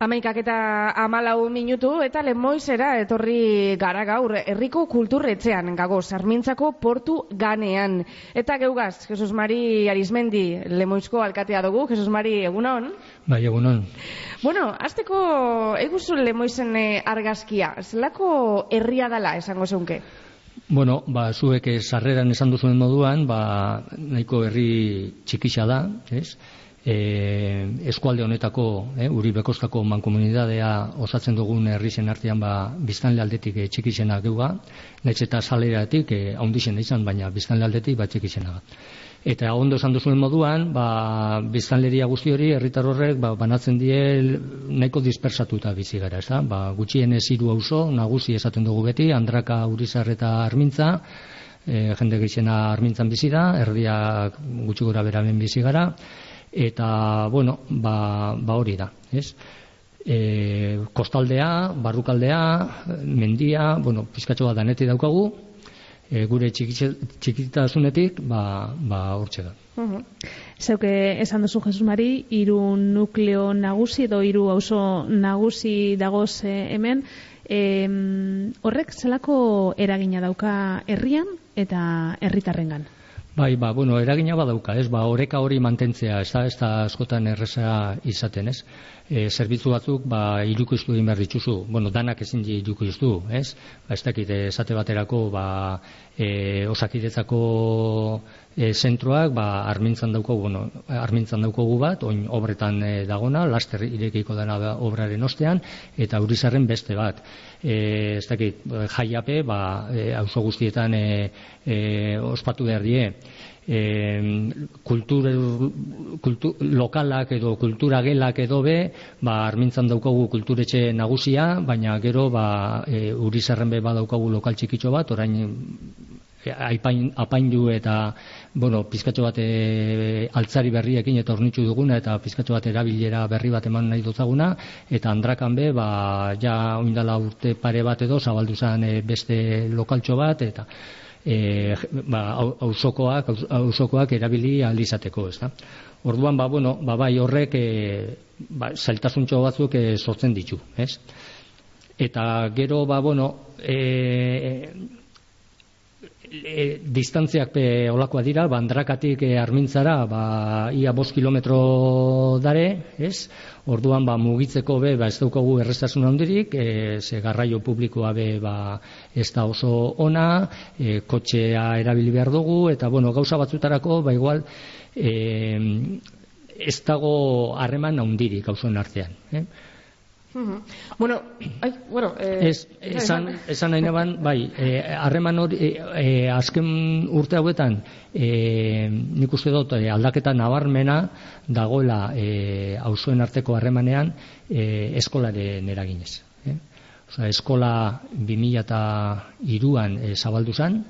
Amaikak eta amalau minutu eta lemoizera etorri gara gaur herriko kulturretzean gago sarmintzako portu ganean. Eta geugaz, Jesus Mari Arizmendi lemoizko alkatea dugu. Jesus Mari, egunon? Bai, egunon. Bueno, azteko eguzu lemoizen eh, argazkia. Zelako herria dala esango zeunke? Bueno, ba, zuek sarreran esan duzuen moduan, ba, nahiko herri txikixa da, ez? E, eskualde honetako, e, uri bekoskako mankomunidadea osatzen dugun herrizen artean ba, biztanle aldetik e, txikizena geuga, nahiz eta saleratik e, izan, baina biztanle aldetik ba, txikizena Eta ondo esan duzuen moduan, ba, biztanleria guzti hori, herritar horrek, ba, banatzen die nahiko dispersatuta bizi gara, ez da? Ba, gutxien ez hiru auzo, nagusi esaten dugu beti, Andraka, Urizar eta Armintza, e, jende gizena Armintzan bizi da, erdiak gutxi gora beramen bizi gara, eta bueno, ba, ba hori da, ez? E, kostaldea, barrukaldea, mendia, bueno, pizkatxo bat daneti daukagu, e, gure txikitasunetik, ba, ba hortxe da. Zeuke esan duzu Jesus Mari, hiru nukleo nagusi edo hiru auzo nagusi dagoz eh, hemen, e, horrek zelako eragina dauka herrian eta herritarrengan? Bai, ba, bueno, eragina badauka, ez, ba, oreka hori mantentzea, ez da, ez da askotan erreza izaten, ez. E, zerbitzu batzuk, ba, iruko iztu egin behar dituzu, bueno, danak ezin di iruko iztu, ez. Ba, ez dakit, esate baterako, ba, e, osakidetzako e, zentroak, ba, armintzan daukogu, bueno, armintzan daukogu bat, oin obretan e, dagona, laster irekiko dena da obraren ostean, eta urizarren beste bat. E, ez dakit, jaiape, ba, e, auzo guztietan e, e, ospatu behar die, e, kultur, kultur, lokalak edo kultura gelak edo be, ba, armintzan daukagu kulturetxe nagusia, baina gero ba, e, urizarren be badaukagu lokal txikitxo bat, orain aipain, apaindu eta bueno, pizkatxo bat e, altzari berriekin eta ornitzu duguna eta pizkatxo bat erabilera berri bat eman nahi dutzaguna eta andrakan be, ba, ja oindala urte pare bat edo zabaldu zen e, beste lokaltxo bat eta e, ba, ausokoak, ausokoak erabili alizateko, ez da? Orduan, ba, bueno, ba, bai horrek e, ba, zailtasuntxo batzuk e, sortzen ditu, ez? Eta gero, ba, bueno, e, e, distantziak pe olakoa dira, bandrakatik e, armintzara, ba, ia bost kilometro dare, ez? Orduan, ba, mugitzeko be, ba, ez daukagu errestasun handirik, e, ze garraio publikoa be, ba, ez da oso ona, e, kotxea erabili behar dugu, eta, bueno, gauza batzutarako, ba, igual, e, ez dago harreman handirik gauzoen artean, eh? Bueno, ai, bueno, eh, es, esan, esan nahi neban, bai, eh, harreman hori, eh, eh, azken urte hauetan, eh, nik uste dut, eh, aldaketa nabarmena dagoela eh, auzoen arteko harremanean eh, eskolaren eraginez. Eh? Osa, eskola 2002an eh, zabaldu zen,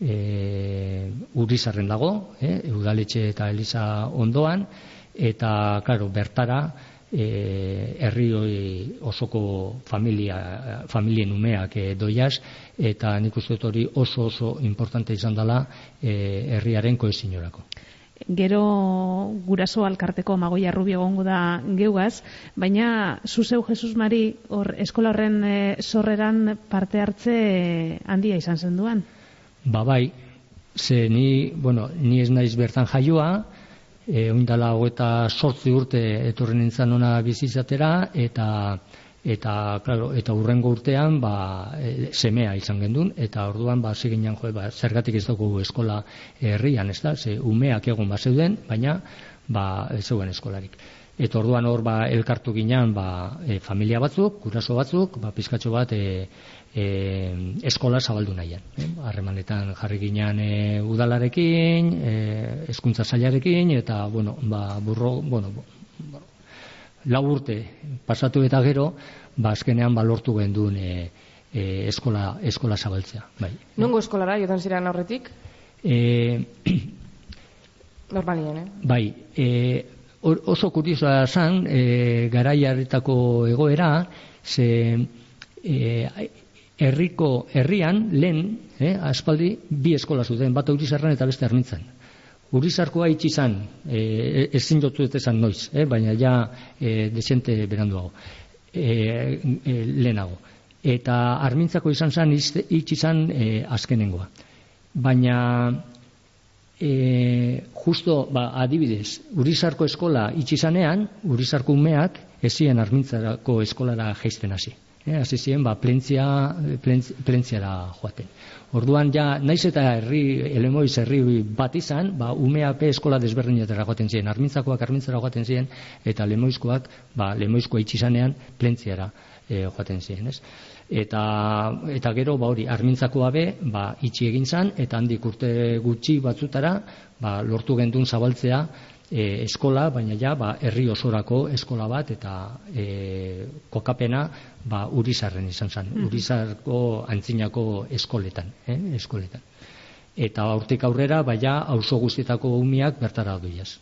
eh, urizarren dago, eh, udaletxe eta eliza ondoan, eta, claro, bertara, e, herri osoko familia, familien umeak e, doiaz, eta nik uste hori oso oso importante izan dela e, herriaren koezinorako. Gero guraso alkarteko magoia rubio gongo da geugaz, baina zuzeu Jesus Mari hor eskola horren e, sorreran parte hartze handia izan zen duan? Ba bai, ze ni, bueno, ni ez naiz bertan jaioa, e, oindala hogeta sortzi urte etorren nintzen ona bizizatera eta eta claro, eta urrengo urtean ba, e, semea izan gendun eta orduan ba ziginan jo ba, zergatik ez dugu eskola herrian ez da ze umeak egon ba zeuden baina ba ez zeuen eskolarik. Eta orduan hor ba elkartu ginean ba, e, familia batzuk guraso batzuk ba pizkatxo bat e, e, eskola zabaldu nahian. Eh? Harremanetan jarri ginean e, udalarekin, e, eskuntza zailarekin, eta, bueno, ba, burro, bueno, lau urte pasatu eta gero, ba, azkenean balortu genduen e, e, eskola, eskola zabaltzea. Bai. Nungo eskolara, jotan ziren aurretik? E, Normalien, eh? Bai, e, oso kuriosoa zan, e, garaiaretako egoera, ze e, herriko herrian lehen, eh, aspaldi bi eskola zuten, bat Urizarran eta beste Armintzan. Urizarkoa itxi izan, eh, ezin jotu ez noiz, eh, baina ja eh, desente beranduago. e, e, lehenago. Eta armintzako izan zen itxi izan e, azkenengoa. Baina e, justo ba, adibidez, Urizarko eskola itxi zanean, Urizarko umeak ezien armintzarako eskolara jaisten hasi. E, hasi ziren, ba, plentzia, plentziara joaten. Orduan ja, naiz eta herri, elemoiz herri bat izan, ba, umeape eskola desberdinetara joaten ziren, armintzakoak armintzara joaten ziren, eta lemoizkoak, ba, lemoizkoa itxizanean, plentziara e, joaten ziren, ez? Eta, eta gero, ba, hori, armintzakoa be, ba, itxi egin zan, eta handik urte gutxi batzutara, ba, lortu gendun zabaltzea, e, eskola, baina ja, ba, herri osorako eskola bat, eta e, kokapena, ba, urizarren izan zen, mm urizarko antzinako eskoletan, eh, eskoletan. Eta hortik aurrera, baina, auzo guztietako umiak bertara duiaz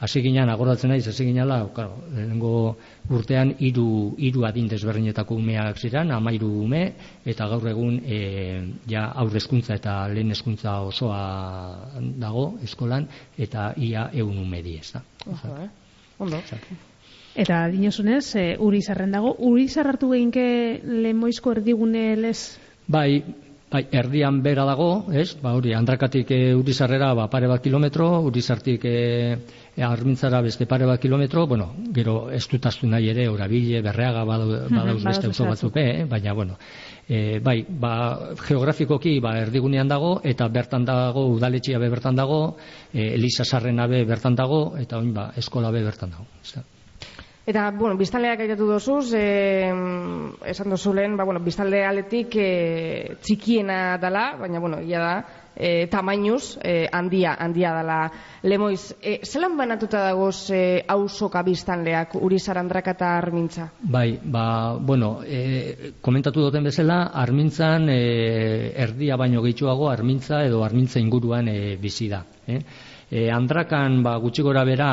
hasi ginean agoratzen naiz hasi ginela claro lehengo urtean hiru hiru adin desberdinetako umeak ziren 13 ume eta gaur egun e, ja aurrezkuntza eta lehen hezkuntza osoa dago eskolan eta ia 100 ume di ezta. Eh? ondo. Eta dinosunez, e, uri zarren dago, uri zarrartu gehinke lemoizko erdigune lez? Bai, Bai, erdian bera dago, ez? Ba, hori, andrakatik e, urizarrera ba, pare bat kilometro, urizartik e, e, armintzara beste pare bat kilometro, bueno, gero ez dutaztu nahi ere, orabile, berreaga badauz beste oso batzuk, eh? baina, bueno, e, bai, ba, geografikoki ba, erdigunean dago, eta bertan dago, udaletxia be bertan dago, e, Elisa Sarrena be bertan dago, eta oin, ba, eskola be bertan dago. Eta, bueno, biztanleak aitatu dozuz, e, esan dozu lehen, ba, bueno, biztanle aletik e, txikiena dala, baina, bueno, ia da, e, tamainuz, e, handia, handia dala lemoiz. E, zelan banatuta dagoz e, ausoka biztanleak, Urizar Andraka eta Armintza? Bai, ba, bueno, e, komentatu duten bezala, Armintzan e, erdia baino gehituago Armintza edo Armintza inguruan e, bizi da. Eh? E, Andrakan, ba, gutxi gora bera,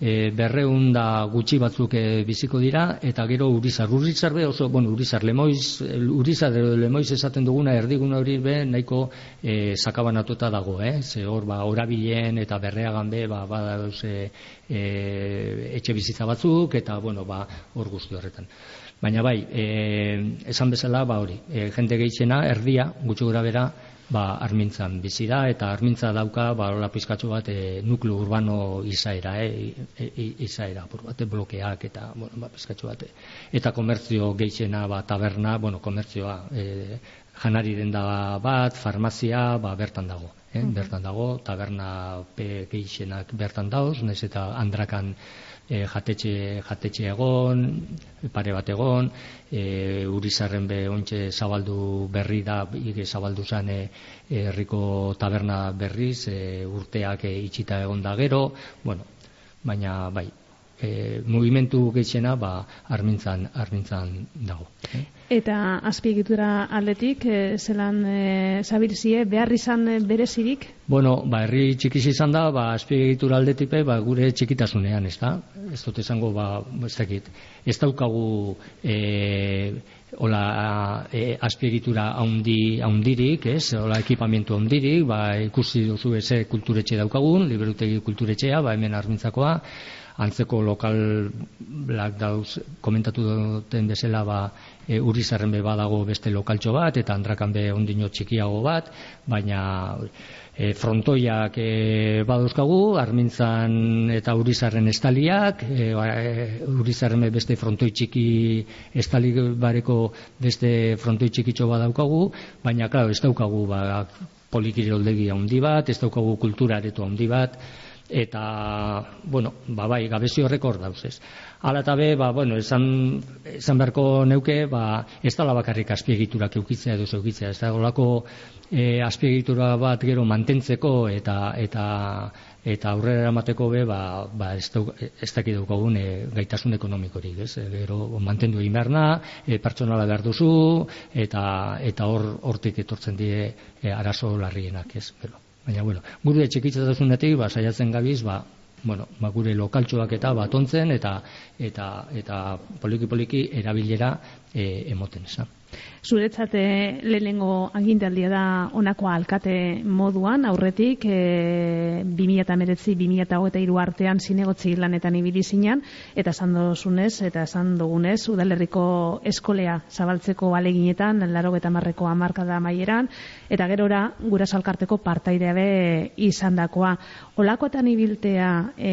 e, berreun da gutxi batzuk e, biziko dira, eta gero urizar. Urizar be oso, bueno, urizar, lemoiz, urizar lemoiz esaten duguna erdigun hori be nahiko e, sakabanatuta dago, eh? Ze hor, ba, orabilen eta berreagan be, ba, ba, e, e, etxe bizitza batzuk, eta, bueno, ba, hor guzti horretan. Baina bai, e, esan bezala, ba hori, e, jende gehitzena, erdia, gutxi gura bera, ba, armintzan bizi da eta armintza dauka ba hola pizkatxo bat e, nukleo urbano izaera eh e, e, izaera por bat blokeak eta bueno ba pizkatxo bat eta komertzio gehiena ba taberna bueno komertzioa e, janari denda bat farmazia ba bertan dago eh bertan dago taberna pe gehienak bertan dauz naiz eta andrakan e, jatetxe, jatetxe egon, pare bat egon, e, urizarren be ontxe zabaldu berri da, ige zabaldu zen e, herriko taberna berriz, e, urteak e, itxita egon da gero, bueno, baina bai, e, movimentu gehiena ba, armintzan, armintzan dago. Eh? Eta azpiegitura aldetik, e, zelan e, zabirzie, behar izan berezirik? Bueno, ba, herri txikiz izan da, ba, azpiegitura aldetik ba, gure txikitasunean, ez da? Ez dut esango, ba, ez dakit, ez daukagu e, hola, e, azpiegitura haundi, haundirik, ez? Hola, ekipamentu haundirik, ba, ikusi duzu eze kulturetxe daukagun, liberutegi kulturetxea, ba, hemen armintzakoa, antzeko lokal dauz komentatu duten bezala ba, e, urrizarren be badago beste lokaltxo bat eta andrakan be ondino txikiago bat baina e, frontoiak e, badauzkagu armintzan eta urizarren estaliak e, ba, e, urizarren beste frontoi txiki estali bareko beste frontoi txikitxo badaukagu baina claro, ez daukagu ba, polikiroldegi handi bat, ez daukagu kultura aretu handi bat eta bueno, ba bai, gabezi horrek hor dauz, ez. Hala eta be, ba, bueno, esan, esan beharko neuke, ba, ez dala bakarrik azpiegiturak eukitzea edo zeukitzea, ez da golako e, azpiegitura bat gero mantentzeko eta eta eta aurrera eramateko be, ba, ba ez, duk, ez daki daukagun e, gaitasun ekonomikorik, ez, e, gero mantendu egin behar e, pertsonala behar duzu, eta eta hor hortik etortzen die e, arazo larrienak, ez, pero. Baina, bueno, gure txikitzatasunetik, ba, saiatzen gabiz, ba, bueno, ba, gure lokaltxoak eta batontzen eta eta eta poliki poliki erabilera e, emoten, eza. Zuretzate lehenengo agintaldia da honako alkate moduan, aurretik e, 2019-2023 artean zinegotzi lanetan ibili zinan, eta esan dozunez, eta esan dugunez, udalerriko eskolea zabaltzeko aleginetan, laro eta marreko amarkada maieran, eta gerora gura salkarteko partaidea be izan dakoa. Olakoetan ibiltea e,